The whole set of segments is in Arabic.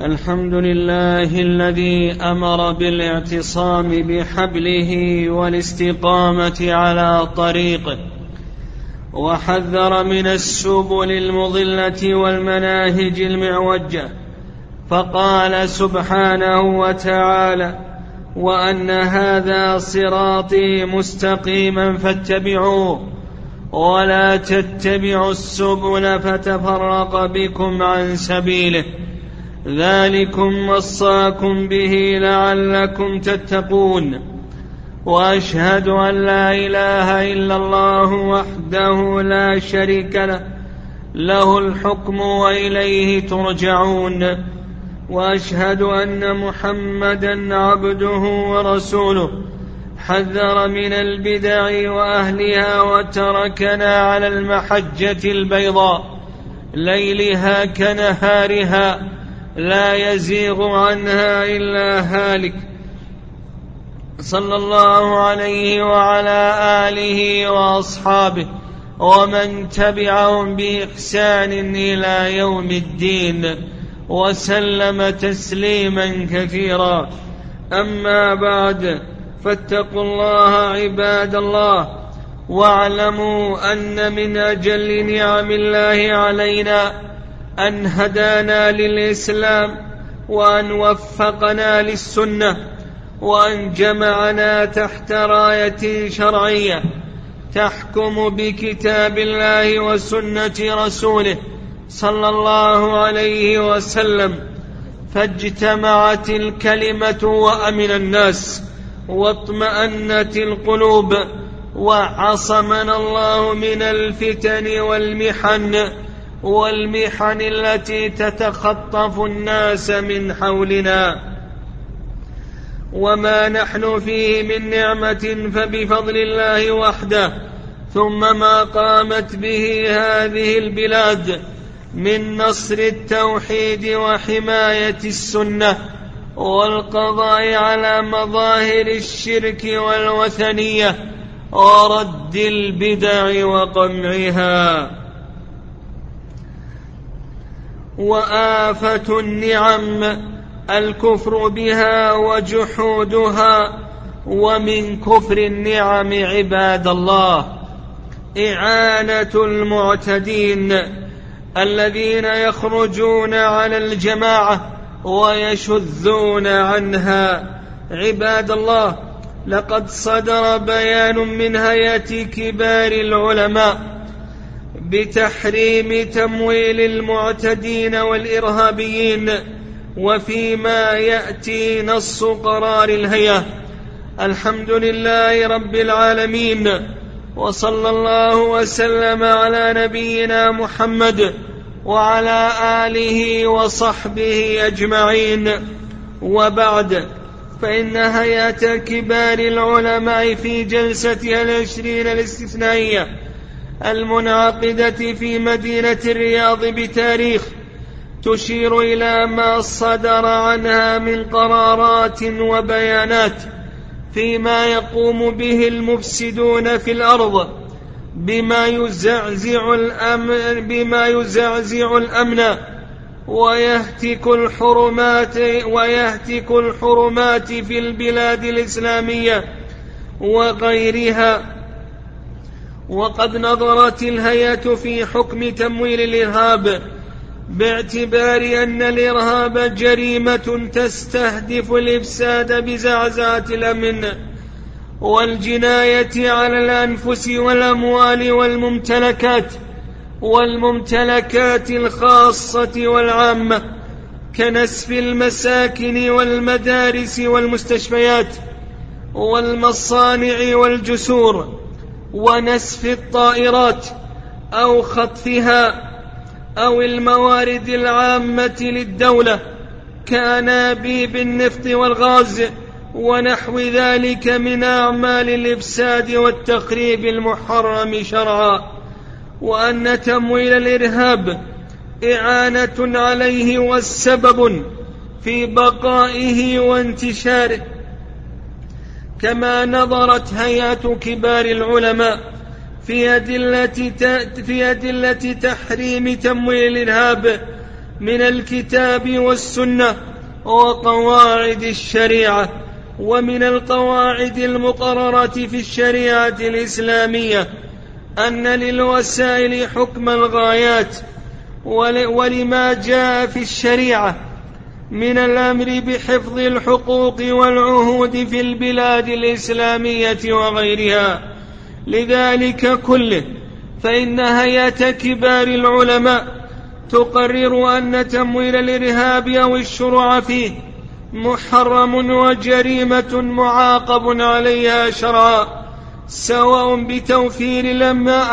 الحمد لله الذي أمر بالاعتصام بحبله والاستقامة على طريقه وحذر من السبل المضلة والمناهج المعوجة فقال سبحانه وتعالى وأن هذا صراطي مستقيما فاتبعوه ولا تتبعوا السبل فتفرق بكم عن سبيله. ذلكم وصاكم به لعلكم تتقون وأشهد أن لا إله إلا الله وحده لا شريك له. له الحكم وإليه ترجعون. وأشهد أن محمدا عبده ورسوله. حذر من البدع وأهلها وتركنا على المحجة البيضاء ليلها كنهارها. لا يزيغ عنها إلا هالك. صلى الله عليه وعلى آله وأصحابه ومن تبعهم بإحسان إلى يوم الدين وسلم تسليما كثيرا. أما بعد فاتقوا الله عباد الله واعلموا أن من أجل نعم الله علينا أن هدانا للإسلام وأن وفقنا للسنة وأن جمعنا تحت راية شرعية تحكم بكتاب الله وسنة رسوله صلى الله عليه وسلم. فاجتمعت الكلمة وأمن الناس واطمانت القلوب وعصمنا الله من الفتن والمحن. والمحن التي تتخطف الناس من حولنا. وما نحن فيه من نعمة فبفضل الله وحده ثم ما قامت به هذه البلاد من نصر التوحيد وحماية السنة والقضاء على مظاهر الشرك والوثنية ورد البدع وقمعها. وآفة النعم الكفر بها وجحودها ومن كفر النعم عباد الله إعانة المعتدين الذين يخرجون على الجماعة ويشذون عنها. عباد الله لقد صدر بيان من هيئة كبار العلماء بتحريم تمويل المعتدين والإرهابيين وفيما يأتي نص قرار الهيئة. الحمد لله رب العالمين وصلى الله وسلم على نبينا محمد وعلى آله وصحبه أجمعين. وبعد فإن هيئة كبار العلماء في جلستها العشرين الاستثنائية المنعقدة في مدينة الرياض بتاريخ تشير إلى ما صدر عنها من قرارات وبيانات فيما يقوم به المفسدون في الأرض بما يزعزع الأمن بما يزعزع الأمن ويهتك الحرمات ويهتك الحرمات في البلاد الإسلامية وغيرها. وقد نظرت الهيئة في حكم تمويل الإرهاب باعتبار أن الإرهاب جريمة تستهدف الإفساد بزعزعة الأمن والجناية على الأنفس والأموال والممتلكات والممتلكات الخاصة والعامة كنسف المساكن والمدارس والمستشفيات والمصانع والجسور ونسف الطائرات أو خطفها أو الموارد العامة للدولة كأنابيب النفط والغاز ونحو ذلك من أعمال الإفساد والتخريب المحرم شرعا وأن تمويل الإرهاب إعانة عليه والسبب في بقائه وانتشاره كما نظرت هيئة كبار العلماء في أدلة في أدلة تحريم تمويل الإرهاب من الكتاب والسنة وقواعد الشريعة ومن القواعد المقررة في الشريعة الإسلامية أن للوسائل حكم الغايات ولما جاء في الشريعة من الأمر بحفظ الحقوق والعهود في البلاد الإسلامية وغيرها. لذلك كله فإن هيئة كبار العلماء تقرر أن تمويل الإرهاب أو الشروع فيه محرم وجريمة معاقب عليها شرعا سواء بتوفير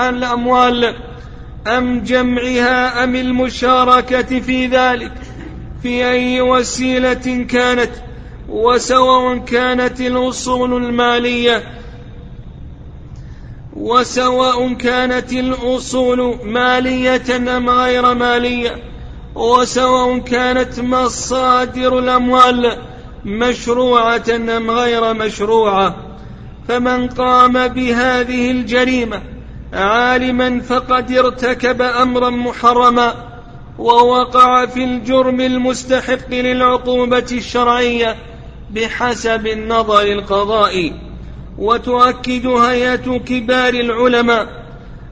الأموال أم جمعها أم المشاركة في ذلك. في أي وسيلة كانت وسواء كانت الأصول المالية وسواء كانت الأصول مالية أم غير مالية وسواء كانت مصادر الأموال مشروعة أم غير مشروعة. فمن قام بهذه الجريمة عالما فقد ارتكب أمرا محرما. ووقع في الجرم المستحق للعقوبة الشرعية بحسب النظر القضائي. وتؤكد هيئة كبار العلماء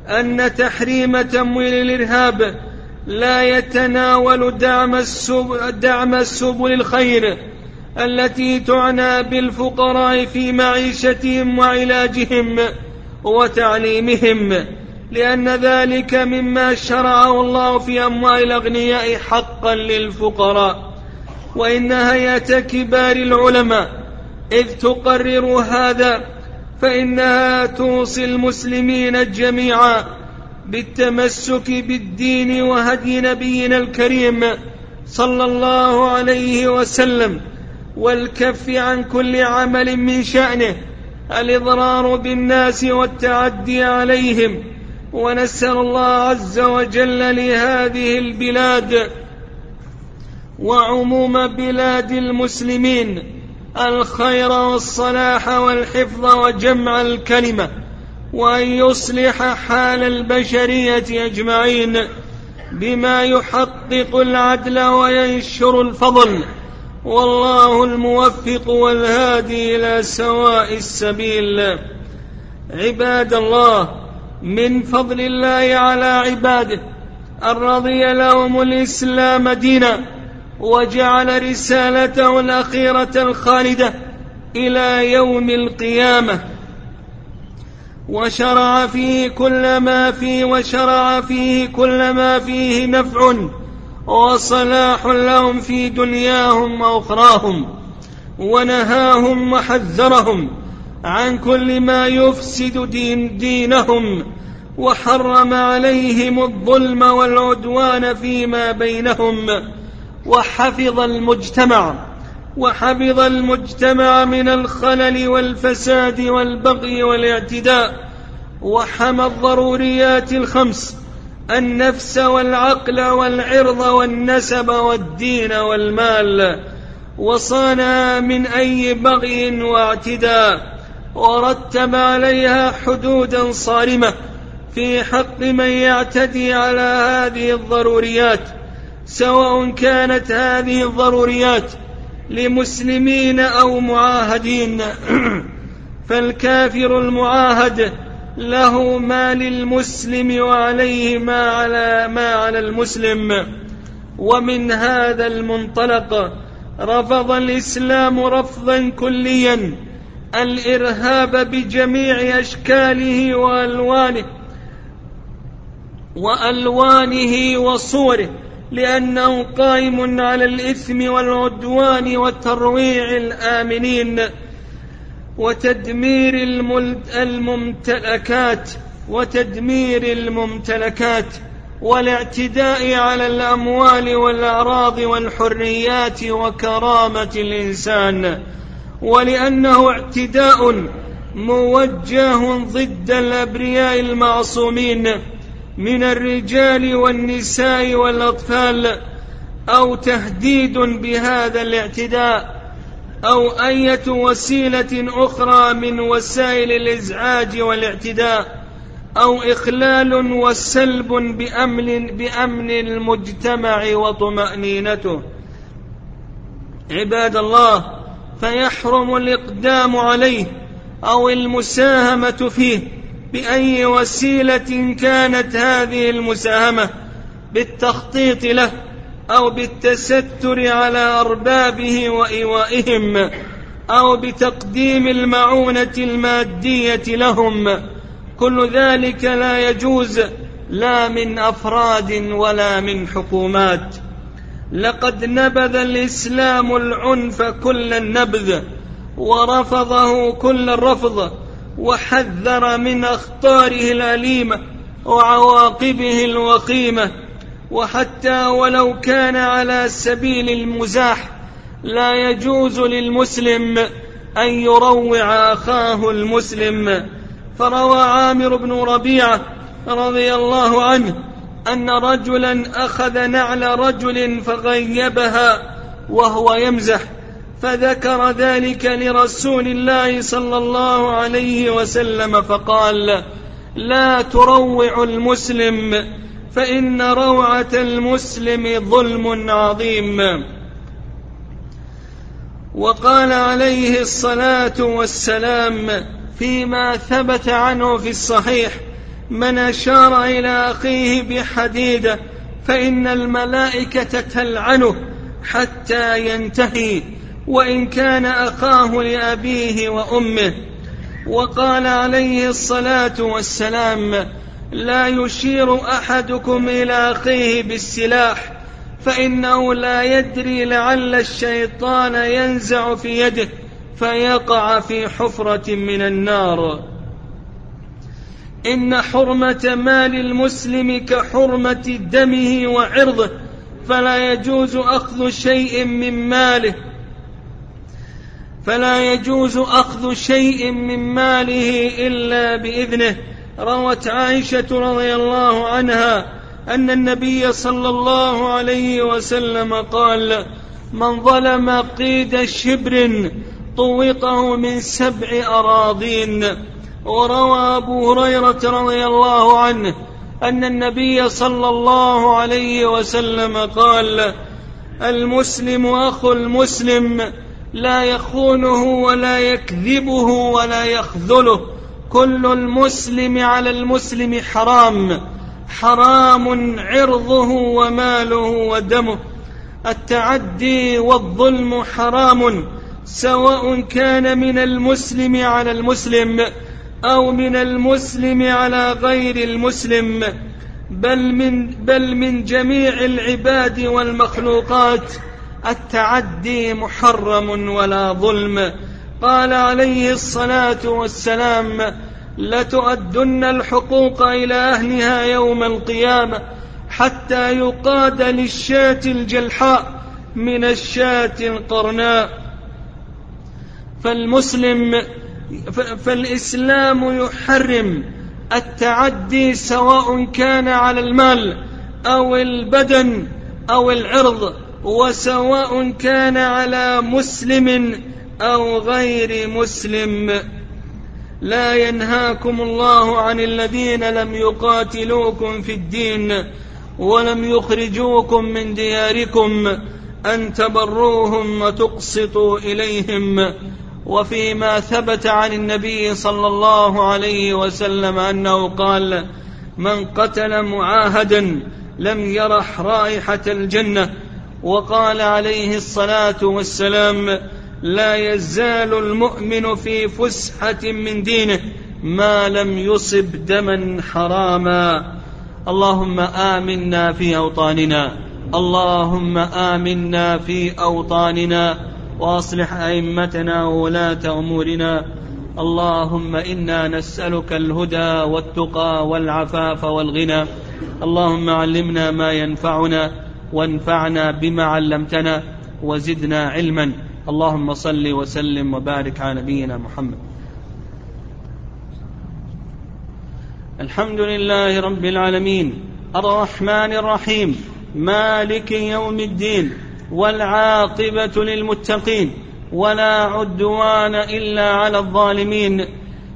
أن تحريم تمويل الإرهاب لا يتناول دعم السبل, دعم السبل الخير التي تعنى بالفقراء في معيشتهم وعلاجهم وتعليمهم. لأن ذلك مما شرعه الله في أموال الأغنياء حقا للفقراء. وإن هيئة كبار العلماء إذ تقرر هذا فإنها توصي المسلمين جميعا بالتمسك بالدين وهدي نبينا الكريم صلى الله عليه وسلم والكف عن كل عمل من شأنه الإضرار بالناس والتعدي عليهم ونسأل الله عز وجل لهذه البلاد وعموم بلاد المسلمين الخير والصلاح والحفظ وجمع الكلمة وأن يصلح حال البشرية أجمعين بما يحقق العدل وينشر الفضل. والله الموفق والهادي إلى سواء السبيل. عباد الله من فضل الله على عباده أن رضي لهم الإسلام دينا وجعل رسالته الأخيرة الخالدة إلى يوم القيامة. وشرع فيه كل ما فيه وشرع فيه كل ما فيه نفع وصلاح لهم في دنياهم وأخراهم ونهاهم وحذرهم. عن كل ما يفسد دين دينهم وحرم عليهم الظلم والعدوان فيما بينهم وحفظ المجتمع وحفظ المجتمع من الخلل والفساد والبغي والاعتداء. وحمى الضروريات الخمس النفس والعقل والعرض والنسب والدين والمال. وصانها من أي بغي واعتداء. ورتب عليها حدودا صارمة في حق من يعتدي على هذه الضروريات سواء كانت هذه الضروريات لمسلمين أو معاهدين. فالكافر المعاهد له ما للمسلم وعليه ما على ما على المسلم. ومن هذا المنطلق رفض الإسلام رفضا كليا الإرهاب بجميع أشكاله وألوانه وألوانه وصوره لأنه قائم على الإثم والعدوان وترويع الآمنين وتدمير الممتلكات وتدمير الممتلكات والاعتداء على الأموال والأعراض والحريات وكرامة الإنسان. ولأنه اعتداء موجه ضد الأبرياء المعصومين من الرجال والنساء والأطفال أو تهديد بهذا الاعتداء أو أية وسيلة أخرى من وسائل الإزعاج والاعتداء أو إخلال وسلب بأمن, بأمن المجتمع وطمأنينته. عباد الله فيحرم الإقدام عليه أو المساهمة فيه بأي وسيلة كانت هذه المساهمة بالتخطيط له أو بالتستر على أربابه وإيوائهم أو بتقديم المعونة المادية لهم. كل ذلك لا يجوز لا من أفراد ولا من حكومات. لقد نبذ الإسلام العنف كل النبذ ورفضه كل الرفض وحذر من أخطاره الأليمة وعواقبه الوخيمة. وحتى ولو كان على سبيل المزاح لا يجوز للمسلم أن يروع أخاه المسلم. فروى عامر بن ربيعة رضي الله عنه أن رجلا أخذ نعل رجل فغيبها وهو يمزح فذكر ذلك لرسول الله صلى الله عليه وسلم فقال لا تروع المسلم فإن روعة المسلم ظلم عظيم. وقال عليه الصلاة والسلام فيما ثبت عنه في الصحيح من أشار إلى أخيه بحديدة فإن الملائكة تلعنه حتى ينتهي وإن كان أخاه لأبيه وأمه. وقال عليه الصلاة والسلام لا يشير أحدكم إلى أخيه بالسلاح فإنه لا يدري لعل الشيطان ينزع في يده فيقع في حفرة من النار. إن حرمة مال المسلم كحرمة دمه وعرضه فلا يجوز أخذ شيء من ماله. فلا يجوز أخذ شيء من ماله إلا بإذنه. روت عائشة رضي الله عنها أن النبي صلى الله عليه وسلم قال من ظلم قيد شبر طوقه من سبع أراضين وروى أبو هريرة رضي الله عنه أن النبي صلى الله عليه وسلم قال المسلم أخو المسلم لا يخونه ولا يكذبه ولا يخذله. كل المسلم على المسلم حرام حرام عرضه وماله ودمه. التعدي والظلم حرام سواء كان من المسلم على المسلم. أو من المسلم على غير المسلم بل من بل من جميع العباد والمخلوقات التعدي محرم ولا ظلم. قال عليه الصلاة والسلام لتؤدن الحقوق إلى أهلها يوم القيامة حتى يقاد للشاة الجلحاء من الشاة القرناء. فالمسلم فالإسلام يحرم التعدي سواء كان على المال أو البدن أو العرض وسواء كان على مسلم أو غير مسلم. لا ينهاكم الله عن الذين لم يقاتلوكم في الدين ولم يخرجوكم من دياركم أن تبروهم وتقسطوا إليهم. وفيما ثبت عن النبي صلى الله عليه وسلم أنه قال من قتل معاهدا لم يرح رائحة الجنة. وقال عليه الصلاة والسلام لا يزال المؤمن في فسحة من دينه ما لم يصب دما حراما. اللهم آمنا في أوطاننا اللهم آمنا في أوطاننا وأصلح أئمتنا وولاة أمورنا. اللهم إنا نسألك الهدى والتقى والعفاف والغنى. اللهم علمنا ما ينفعنا وانفعنا بما علمتنا وزدنا علما. اللهم صل وسلم وبارك على نبينا محمد. الحمد لله رب العالمين. الرحمن الرحيم. مالك يوم الدين. والعاقبة للمتقين ولا عدوان إلا على الظالمين.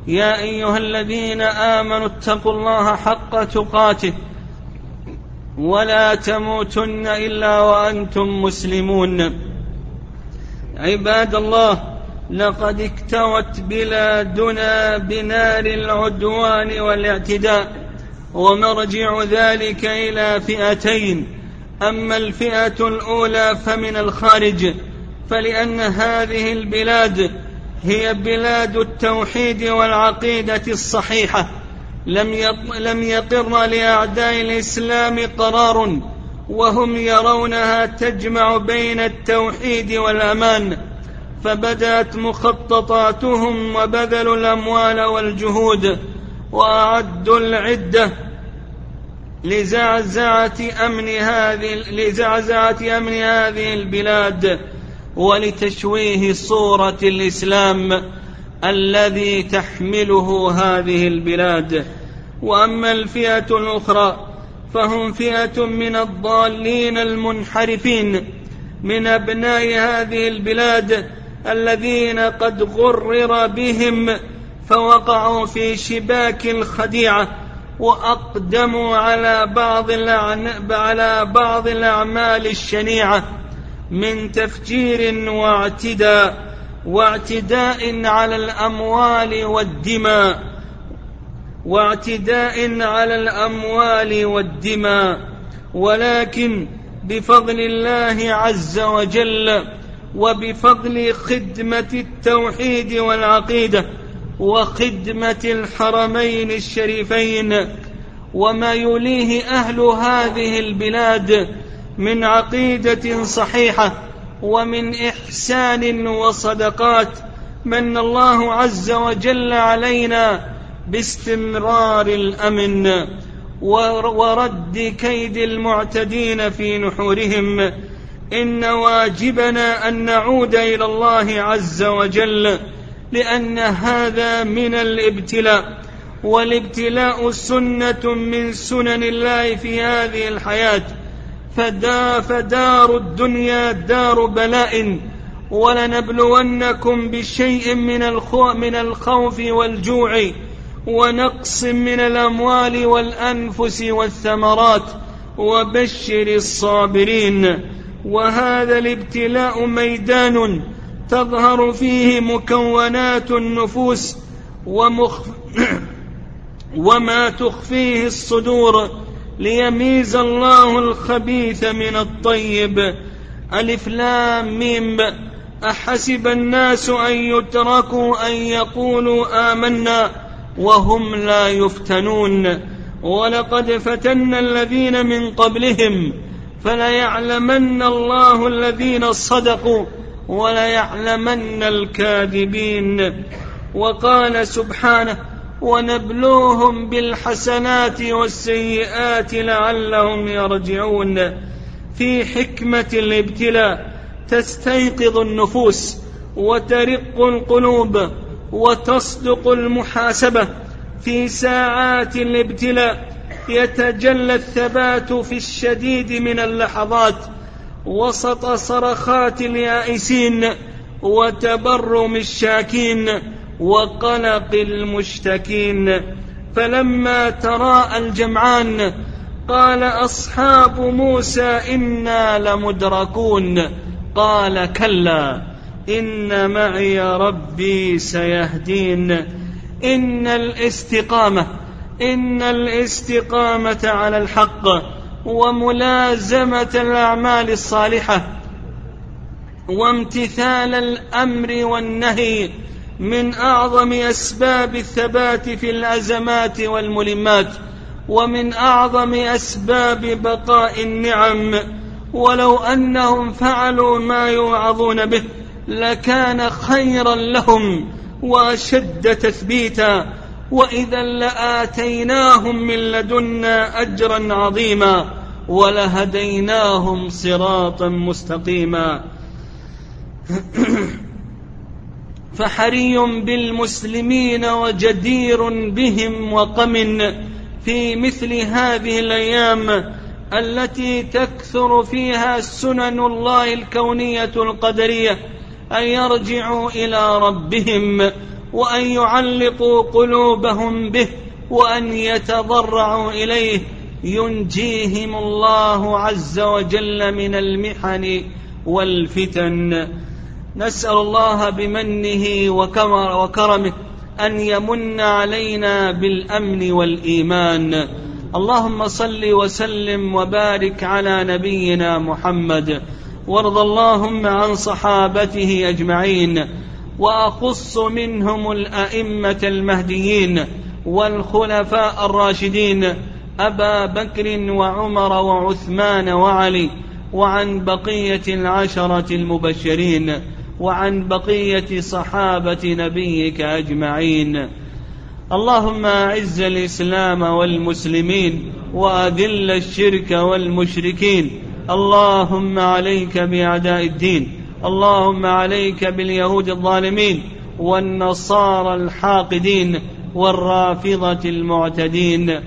يا أيها الذين آمنوا اتقوا الله حق تقاته ولا تموتن إلا وأنتم مسلمون. عباد الله لقد اكتوت بلادنا بنار العدوان والاعتداء ومرجع ذلك إلى فئتين أما الفئة الأولى فمن الخارج فلأن هذه البلاد هي بلاد التوحيد والعقيدة الصحيحة. لم يقر لأعداء الإسلام قرار وهم يرونها تجمع بين التوحيد والأمان. فبدأت مخططاتهم وبذلوا الأموال والجهود وأعدوا العدة لزعزعة أمن هذه لزعزعة أمن هذه البلاد ولتشويه صورة الإسلام الذي تحمله هذه البلاد. وأما الفئة الأخرى فهم فئة من الضالين المنحرفين من أبناء هذه البلاد الذين قد غرر بهم فوقعوا في شباك الخديعة وأقدموا على بعض على بعض الأعمال الشنيعة من تفجير واعتداء واعتداء على الأموال والدماء واعتداء على الأموال والدماء. ولكن بفضل الله عز وجل وبفضل خدمة التوحيد والعقيدة وخدمة الحرمين الشريفين وما يليه أهل هذه البلاد من عقيدة صحيحة ومن إحسان وصدقات من الله عز وجل علينا باستمرار الأمن ورد كيد المعتدين في نحورهم إن واجبنا أن نعود إلى الله عز وجل لأن هذا من الابتلاء والابتلاء سنة من سنن الله في هذه الحياة. فدا فدار الدنيا دار بلاء. ولنبلونكم بشيء من من الخوف والجوع ونقص من الأموال والأنفس والثمرات. وبشر الصابرين. وهذا الابتلاء ميدان. تظهر فيه مكونات النفوس ومخ وما تخفيه الصدور ليميز الله الخبيث من الطيب. ألف لام ميم. أحسب الناس أن يتركوا أن يقولوا آمنا وهم لا يفتنون. ولقد فتنا الذين من قبلهم فليعلمن الله الذين صدقوا وليعلمن الكاذبين. وقال سبحانه ونبلوهم بالحسنات والسيئات لعلهم يرجعون. في حكمة الابتلاء تستيقظ النفوس وترق القلوب وتصدق المحاسبة. في ساعات الابتلاء يتجلى الثبات في الشديد من اللحظات وسط صرخات اليائسين وتبرم الشاكين وقلق المشتكين. فلما تراءى الجمعان قال أصحاب موسى إنا لمدركون. قال كلا إن معي ربي سيهدين. إن الاستقامة إن الاستقامة على الحق. وملازمة الأعمال الصالحة وامتثال الأمر والنهي من أعظم أسباب الثبات في الأزمات والملمات ومن أعظم أسباب بقاء النعم ولو أنهم فعلوا ما يوعظون به لكان خيرا لهم وأشد تثبيتا وإذا لآتيناهم من لدنا أجرا عظيما ولهديناهم صراطا مستقيما. فحري بالمسلمين وجدير بهم وقم في مثل هذه الأيام التي تكثر فيها سنن الله الكونية القدرية أن يرجعوا إلى ربهم. وأن يعلقوا قلوبهم به وأن يتضرعوا إليه. ينجيهم الله عز وجل من المحن والفتن. نسأل الله بمنه وكرمه أن يمن علينا بالأمن والإيمان. اللهم صل وسلم وبارك على نبينا محمد. وارض اللهم عن صحابته أجمعين. وأخص منهم الأئمة المهديين والخلفاء الراشدين أبا بكر وعمر وعثمان وعلي وعن بقية العشرة المبشرين وعن بقية صحابة نبيك أجمعين. اللهم أعز الإسلام والمسلمين وأذل الشرك والمشركين. اللهم عليك بأعداء الدين. اللهم عليك باليهود الظالمين والنصارى الحاقدين والرافضة المعتدين.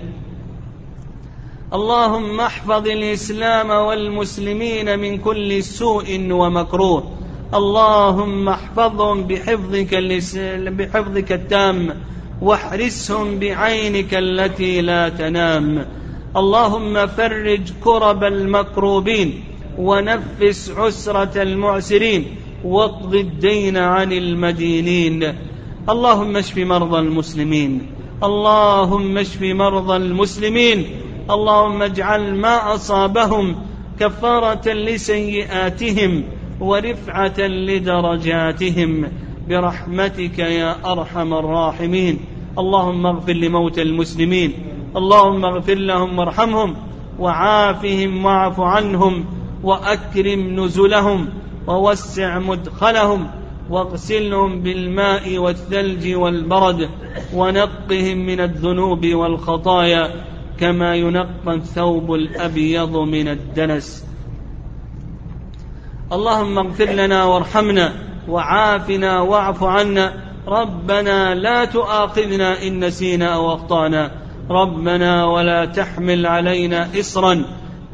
اللهم احفظ الإسلام والمسلمين من كل سوء ومكروه. اللهم احفظهم بحفظك, بحفظك التام. واحرسهم بعينك التي لا تنام. اللهم فرج كرب المكروبين. ونفس عسرة المعسرين واقض الدين عن المدينين. اللهم اشف مرضى المسلمين. اللهم اشف مرضى المسلمين. اللهم اجعل ما أصابهم كفارة لسيئاتهم ورفعة لدرجاتهم. برحمتك يا أرحم الراحمين. اللهم اغفر لموتى المسلمين. اللهم اغفر لهم وارحمهم. وعافهم واعف عنهم. وأكرم نزلهم ووسع مدخلهم واغسلهم بالماء والثلج والبرد ونقهم من الذنوب والخطايا كما ينقى الثوب الأبيض من الدنس. اللهم اغفر لنا وارحمنا وعافنا واعف عنا. ربنا لا تؤاخذنا إن نسينا أو أخطأنا. ربنا ولا تحمل علينا إصرا.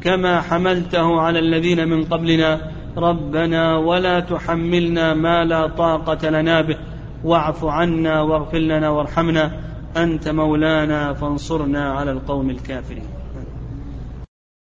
كما حملته على الذين من قبلنا. ربنا ولا تحملنا ما لا طاقة لنا به. واعف عنا واغفر لنا وارحمنا. أنت مولانا فانصرنا على القوم الكافرين.